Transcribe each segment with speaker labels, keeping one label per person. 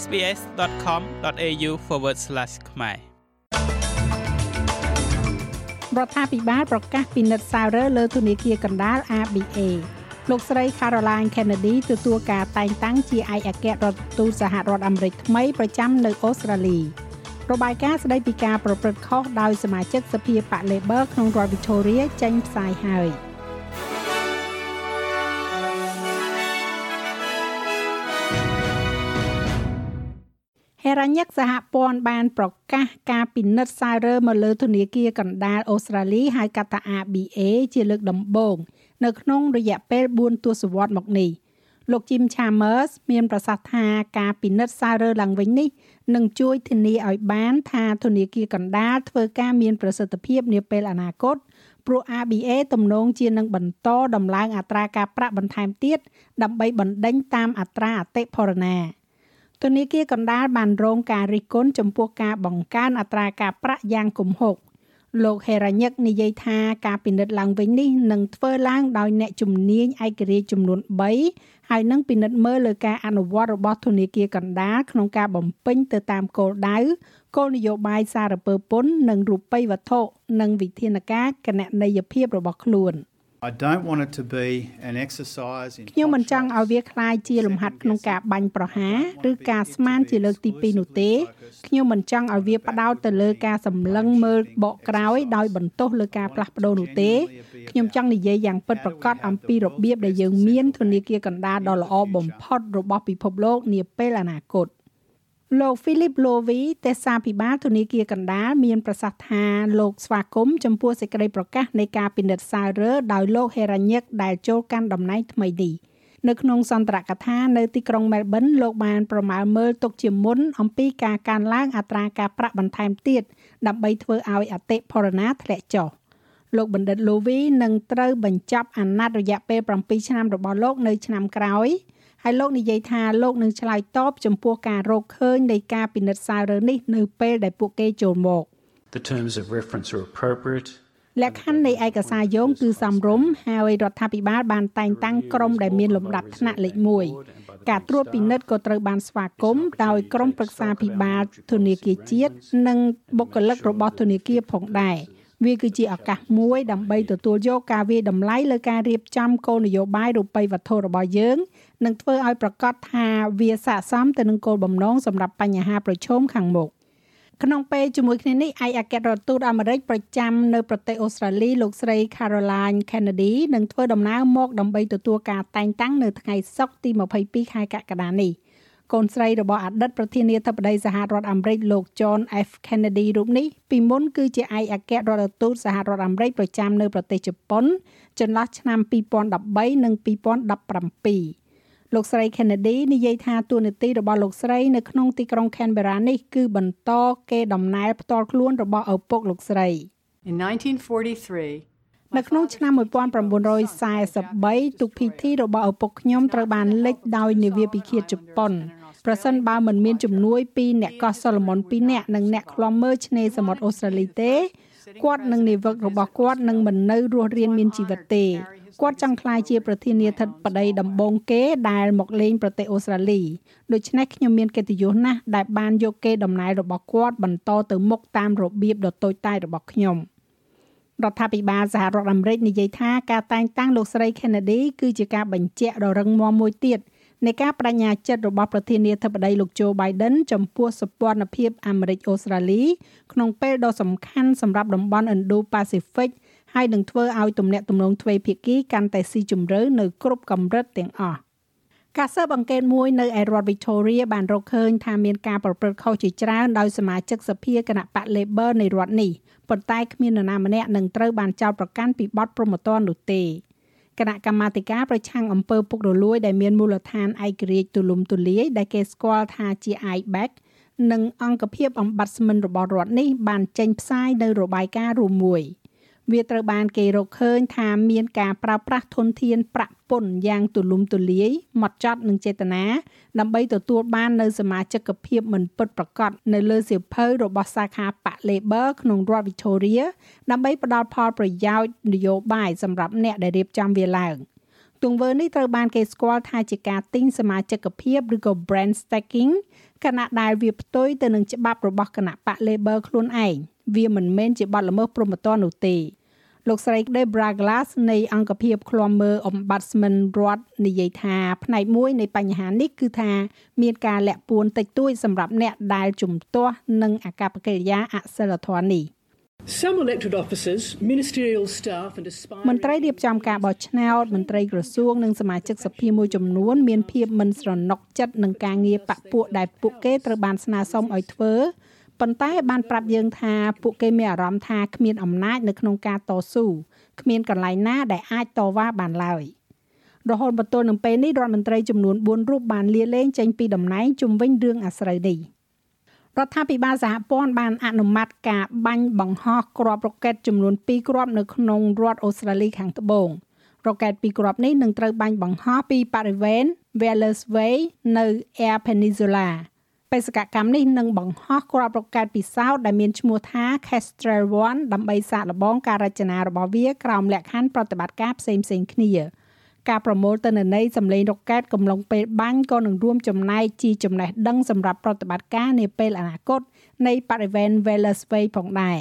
Speaker 1: sbs.com.au/ ខ្មែរ
Speaker 2: រដ្ឋាភិបាលប្រកាសពិនិត្យសាររើលើធនាគារកណ្ដាល ABA លោកស្រី Caroline Kennedy ទទួលការតែងតាំងជាឯកអគ្គរដ្ឋទូតសហរដ្ឋអាមេរិកថ្មីប្រចាំនៅអូស្ត្រាលីរបាយការណ៍ស្តីពីការប្រព្រឹត្តខុសដោយសមាជិកសភាបក Labor ក្នុងរដ្ឋ Victoria ចេញផ្សាយហើយ។ រ៉ាញិកសហព័ន្ធបានប្រកាសការពិនិត្យសាររើមកលើធនាគារកណ្ដាលអូស្ត្រាលីហៅកាត់ថា ABA ជាលើកដំបូងនៅក្នុងរយៈពេល4ទសវត្សរ៍មកនេះលោក Jim Chalmers មានប្រសាសន៍ថាការពិនិត្យសាររើឡើងវិញនេះនឹងជួយធានាឲ្យបានថាធនាគារកណ្ដាលធ្វើការមានប្រសិទ្ធភាពនាពេលអនាគតព្រោះ ABA ទំនងជានឹងបន្តដំឡើងអត្រាការប្រាក់បន្ថែមទៀតដើម្បីបណ្ដេញតាមអត្រាអតិផរណា។ ធនាគារកណ្ដាលបានរងការរិះគន់ចំពោះការបង្កើនអត្រាការប្រាក់យ៉ាងគំហុកលោកហេរ៉ាញិកនិយាយថាការពិនិត្យឡើងវិញនេះនឹងធ្វើឡើងដោយអ្នកជំនាញឯករាជ្យចំនួន3ហើយនឹងពិនិត្យមើលលើការអនុវត្តរបស់ធនាគារកណ្ដាលក្នុងការបំពេញទៅតាមគោលដៅគោលនយោបាយសារពើពន្ធនិងរូបិយវត្ថុនិងវិធានការគណនេយ្យភាពរបស់ខ្លួន។
Speaker 3: I don't want it to be an exercise in
Speaker 2: ខ្ញុំមិនចង់ឲ្យវាคล้ายជាលំហាត់ក្នុងការបាញ់ប្រហារឬការស្មានជាលើកទី2នោះទេខ្ញុំមិនចង់ឲ្យវាផ្ដោតទៅលើការសម្លឹងមើលបកក្រោយដោយបន្ទោសលើការផ្លាស់ប្ដូរនោះទេខ្ញុំចង់និយាយយ៉ាងពិតប្រាកដអំពីរបៀបដែលយើងមានធនាគារកណ្ដាលដ៏ល្អបំផុតរបស់ពិភពលោកនាពេលអនាគត។ លោក Philip Lowy ទេសាភិបាលធនាគារកណ្ដាលមានប្រសាសន៍ថាលោកស្វាគមន៍ចំពោះសេចក្តីប្រកាសនៃការពិនិត្យសាររើដោយលោក Heranyck ដែលចូលកាន់តំណែងថ្មីនេះនៅក្នុងសន្ទរកថានៅទីក្រុង Melbourne លោកបានប្រមាលមើលទុកជាមុនអំពីការកើនឡើងអត្រាការប្រាក់បន្ថែមទៀតដើម្បីធ្វើឲ្យអតិផរណាធ្លាក់ចុះលោកបណ្ឌិត Lowy នឹងត្រូវបញ្ចប់អាណត្តិរយៈពេល7ឆ្នាំរបស់លោកនៅឆ្នាំក្រោយ ហើយលោកនិយាយថាលោកនឹងឆ្លើយតបចំពោះការរកឃើញនៃការពិនិត្យសាររើនេះនៅពេលដែលពួកគេចូលមក
Speaker 4: The terms of reference are appropriate
Speaker 2: លក្ខខណ្ឌនៃឯកសារយោងគឺសមរម្យហើយរដ្ឋាភិបាលបានតែងតាំងក្រុមដែលមានលំដាប់ថ្នាក់លេខ1ការត្រួតពិនិត្យក៏ត្រូវបានស្វាគមន៍ដោយក្រុមប្រឹក្សាភិបាលធនាគារជាតិនិងបុគ្គលិករបស់ធនាគារផងដែរ វាគឺជាឱកាសមួយដើម្បីទទួលយកការវាយតម្លៃលើការរៀបចំគោលនយោបាយរូបិយវត្ថុរបស់យើងនិងធ្វើឲ្យប្រកាសថាវាស័ក្តិសមទៅនឹងគោលបំណងសម្រាប់បញ្ហាប្រឈមខាងមុខក្នុងពេលជាមួយគ្នានេះឯកអគ្គរដ្ឋទូតអាមេរិកប្រចាំនៅប្រទេសអូស្ត្រាលីលោកស្រី Caroline Kennedy នឹងធ្វើដំណើរមកដើម្បីទទួលការតែងតាំងនៅថ្ងៃសុក្រទី22ខែកក្កដានេះ កូនស្រីរបស់អតីតប្រធានាធិបតីសហរដ្ឋអាមេរិកលោក John F Kennedy រូបនេះពីមុនគឺជាឯកអគ្គរដ្ឋទូតសហរដ្ឋអាមេរិកប្រចាំនៅប្រទេសជប៉ុនចន្លោះឆ្នាំ2013និង2017លោកស្រី Kennedy និយាយថាតួនាទីរបស់លោកស្រីនៅក្នុងទីក្រុង Canberra នេះគឺបន្តគេដំណើរផ្ទាល់ខ្លួនរបស់ឪពុកលោកស្រី
Speaker 5: In 1943
Speaker 2: នៅក្នុងឆ្នាំ1943ទូកភីធីរបស់ឪពុកខ្ញុំត្រូវបានលេចដោយនាវាពិឃាតជប៉ុន ប្រសិនបើមិនមានជំនួយពីអ្នកកោះសូឡូមុន2នាក់និងអ្នកឃ្លាំមើលឆ្នេរសមុទ្រអូស្ត្រាលីទេគាត់និងនាវិករបស់គាត់នឹងមិននៅរស់រានមានជីវិតទេគាត់ចង់ក្លាយជាប្រធានាធិបតីដំបូងគេដែលមកលេងប្រទេសអូស្ត្រាលីដូច្នេះខ្ញុំមានកិត្តិយសណាស់ដែលបានយកគេដំណើររបស់គាត់បន្តទៅមុខតាមរបៀបដ៏តូចតាចរបស់ខ្ញុំរដ្ឋាភិបាលសហរដ្ឋអាមេរិកនិយាយថាការតែងតាំងលោកស្រី Kennedy គឺជាការបញ្ជាក់ដ៏រឹងមាំមួយទៀត នៃការបដិញ្ញាចិត្តរបស់ប្រធានាធិបតីលោកโจ Biden ចំពោះសម្ព័ន្ធភាពអាមេរិកអូស្ត្រាលីក្នុងពេលដ៏សំខាន់សម្រាប់តំបន់ Indo-Pacific ហើយនឹងធ្វើឲ្យទំនាក់ទំនងទ្វេភាគីកាន់តែស៊ីជម្រៅនៅគ្រប់កម្រិតទាំងអស់ការស៊ើបអង្កេតមួយនៅឯរដ្ឋ Victoria បានរកឃើញថាមានការប្រព្រឹត្តខុសជាច្រើនដោយសមាជិកសភាគណៈបក Labor នៃរដ្ឋនេះប៉ុន្តែគ្មាននរណាម្នាក់នឹងត្រូវបានចោទប្រកាន់ពីបទប្រមទ័ននោះទេ គណៈកម្មាធិការប្រឆាំងអំពើពុករលួយដែលមានមូលដ្ឋានឯករាជ្យទូលំទូលាយដែលគេស្គាល់ថាជា IBAC និងអង្គភាពអំបត្តិស្មិនរបស់រដ្ឋនេះបានចេញផ្សាយនៅរបាយការណ៍រួមមួយ។ វាត្រូវបានគេរកឃើញថាមានការប្រើប្រាស់ធនធានប្រាក់ពន្ធយ៉ាងទូលំទូលាយម៉ត់ចត់និងចេតនាដើម្បីទទួលបាននៅសមាជិកភាពមិនពិតប្រាកដនៅលើសៀវភៅរបស់សាខាបក Labor ក្នុងរដ្ឋ Victoria ដើម្បីផ្ដល់ផលប្រយោជន៍នយោបាយសម្រាប់អ្នកដែលរៀបចំវាឡើង ទង្វើនេះត្រូវបានគេស្គាល់ថាជាការទិញសមាជិកភាពឬក៏ brand stacking ខណៈដែលវាផ្ទុយទៅនឹងច្បាប់របស់គណៈបក Labor ខ្លួនឯងវាមិនមែនជាបទល្មើសព្រហ្មទណ្ឌនោះទេលោកស្រី Debra Glass នៃអង្គភាពឃ្លាំមើល Ombudsman រដ្ឋនិយាយថាផ្នែកមួយនៃបញ្ហានេះគឺថាមានការលាក់ពួនតិចតួចសម្រាប់អ្នកដែលជំទាស់នឹងអាកប្បកិរិយាអសិលធម៌នេះ។
Speaker 6: Some elected officers, ministerial staff and aspiring
Speaker 2: មន្ត្រីរៀបចំការបោះឆ្នោតមន្ត្រីក្រសួងនិងសមាជិកសភាមួយចំនួនមានភាពមិនស្រណុកចិត្តនឹងការងារបពពួកដែលពួកគេត្រូវបានស្នើសុំឲ្យធ្វើប៉ុន្តែបានប្រាប់យើងថាពួកគេមានអារម្មណ៍ថាគ្មានអំណាចនៅក្នុងការតស៊ូគ្មានកន្លែងណាដែលអាចតវ៉ាបានឡើយរហូតមកទល់នឹងពេលនេះរដ្ឋមន្ត្រីចំនួន4រូបបានលាលែងចេញពីតំណែងជំវិញរឿងអាស្រូវនេះ។ រដ្ឋាភិបាលសហព័ន្ធបានអនុម័តការបាញ់បង្ហោះគ្រាប់រ៉ុកែតចំនួន2គ្រាប់នៅក្នុងរដ្ឋអូស្ត្រាលីខាងត្បូងរ៉ុកែត2គ្រាប់នេះនឹងត្រូវបាញ់បង្ហោះពីបរិវេណ Whalers Way នៅ Air Peninsula បេសកកម្មនេះនឹងបង្ហោះគ្រាប់រ៉ុកែតពិសោធន៍ដែលមានឈ្មោះថា Kestrel 1ដើម្បីសាកល្បងការរចនារបស់វាក្រោមលក្ខខណ្ឌប្រតិបត្តិការផ្សេងៗគ្នា។ ការប្រមូលទិន្នន័យសម្លេងរ៉ុកែតកំឡុងពេលបាញ់ក៏នឹងរួមចំណែកជាចំណេះដឹងសម្រាប់ប្រតិបត្តិការនាពេលអនាគតនៃបរិវេណ Whalers Way ផងដែរ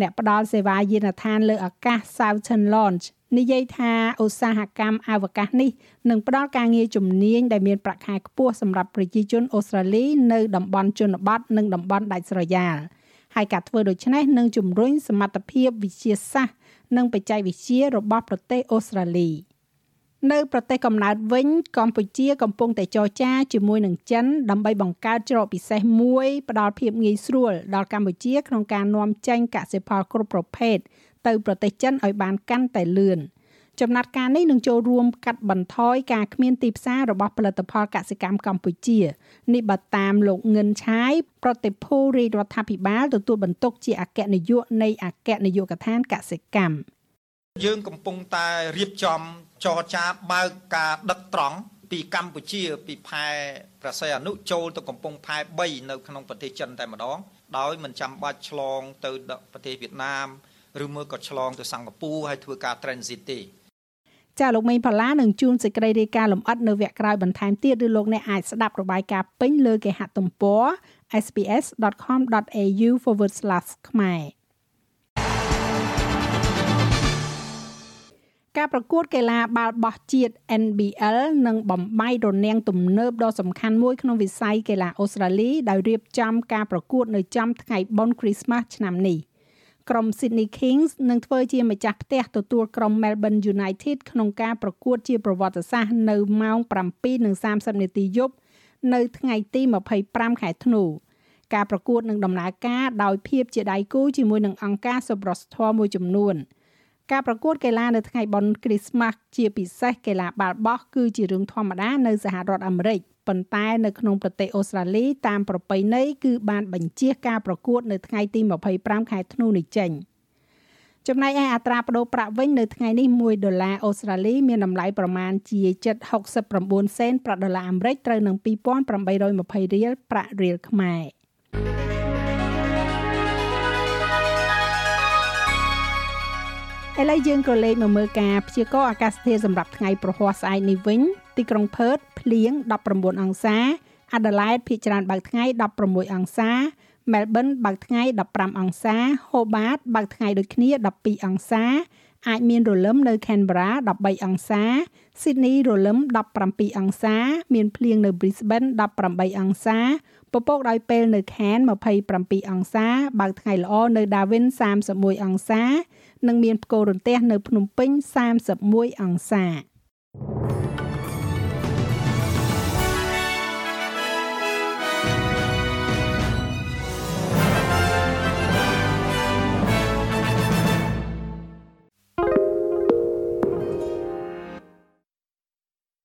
Speaker 2: អ្នកផ្ដល់សេវាយានដ្ឋានលើអាកាស Southern Launch និយាយថាឧស្សាហកម្មអវកាសនេះនឹងផ្ដល់ការងារជំនាញដែលមានប្រាក់ខែខ្ពស់សម្រាប់ប្រជាជនអូស្ត្រាលីនៅតំបន់ជនបទនិងតំបន់ដាច់ស្រយាលហើយការធ្វើដូច្នេះនឹងជំរុញសមត្ថភាពវិទ្យាសាស្ត្រនិងបច្ចេកវិទ្យារបស់ប្រទេសអូស្ត្រាលី។ នៅប្រទេសកំណើតវិញកម្ពុជាកំពុងតែចរចាជាមួយនឹងចិនដើម្បីបង្កើតច្រកពិសេសមួយផ្ដល់ភាពងាយស្រួលដល់កម្ពុជាក្នុងការនាំចេញកសិផលគ្រប់ប្រភេទទៅប្រទេសចិនឲ្យបានកាន់តែលឿនចំណាត់ការនេះនឹងចូលរួមកាត់បន្ថយការគ្មានទីផ្សាររបស់ផលិតផលកសិកម្មកម្ពុជានេះបើតាមលោកងិនឆាយប្រតិភូរាជរដ្ឋាភិបាលទទួលបន្ទុកជាអគ្គនាយកនៃអគ្គនាយកដ្ឋានកសិកម្ម
Speaker 7: យើងកំពុងតែរៀបចំចរចាបើកការដឹកត្រង់ពីកម្ពុជាពីផែប្រស័យអនុចូលទៅកំពង់ផែ3នៅក្នុងប្រទេសចិនតែម្ដងដោយមិនចាំបាច់ឆ្លងទៅប្រទេសវៀតណាមឬមួយក៏ឆ្លងទៅសិង្ហបុរីហើយធ្វើការ transit ទេ
Speaker 2: ចាលោកមេងផល្លានឹងជួនសេចក្តីរាយការណ៍លម្អិតនៅវគ្គក្រោយបន្ថែមទៀតឬលោកអ្នកអាចស្ដាប់របាយការណ៍ពេញលើគេហទំព័រ sps.com.au/ ខ្មែរ ការប្រកួតកីឡាបាល់បោះជាតិ NBL នឹងបំបីរនាំងទំនើបដ៏សំខាន់មួយក្នុងវិស័យកីឡាអូស្ត្រាលីដោយរៀបចំការប្រកួតនៅចំថ្ងៃបុណ្យគ្រីស្មាស់ឆ្នាំនេះក្រុម Sydney Kings នឹងធ្វើជាម្ចាស់ផ្ទះទទួលក្រុម Melbourne United ក្នុងការប្រកួតជាប្រវត្តិសាស្ត្រនៅម៉ោង7:30នាទីយប់នៅថ្ងៃទី25ខែធ្នូការប្រកួតនឹងដំណើរការដោយភាពជាដៃគូជាមួយនឹងអង្គការសប្បុរសធម៌មួយចំនួន។ ការប្រកួតកីឡានៅថ្ងៃបុណ្យគ្រីស្មាស់ជាពិសេសកីឡាបាល់បោះគឺជារឿងធម្មតានៅសហរដ្ឋអាមេរិកប៉ុន្តែនៅក្នុងប្រទេសអូស្ត្រាលីតាមប្រពៃណីគឺបានបញ្ជាការប្រកួតនៅថ្ងៃទី25ខែធ្នូនេះចេញចំណែកឯអត្រាប្តូរប្រាក់វិញនៅថ្ងៃនេះ1ដុល្លារអូស្ត្រាលីមានតម្លៃប្រមាណជា769សេនប្រាក់ដុល្លារអាមេរិកត្រូវនឹង2820រៀលប្រាក់រៀលខ្មែរ ឥឡូវយើងក៏លេខមកមើលការព្យាករណ៍អាកាសធាតុសម្រាប់ថ្ងៃប្រហ័សស្អែកនេះវិញទីក្រុងផឺតភ្លៀង19អង្សាអាដាលេដភាគច្រើនបើកថ្ងៃ16អង្សា មែលប៊នបើកថ្ងៃ15អង្សា ហូបាតបើកថ្ងៃដូចគ្នា12អង្សា អាចមានរលឹមនៅ Canberra 13អង្សា Sydney រលឹម17អង្សា មានភ្លៀងនៅ Brisbane 18អង្សាពពកដោយពេលនៅ Cairns 27អង្សា បើកថ្ងៃល្អនៅ Darwin 31អង្សា និងមានផ្គររន្ទះនៅភ្នំពេញ31អង្សា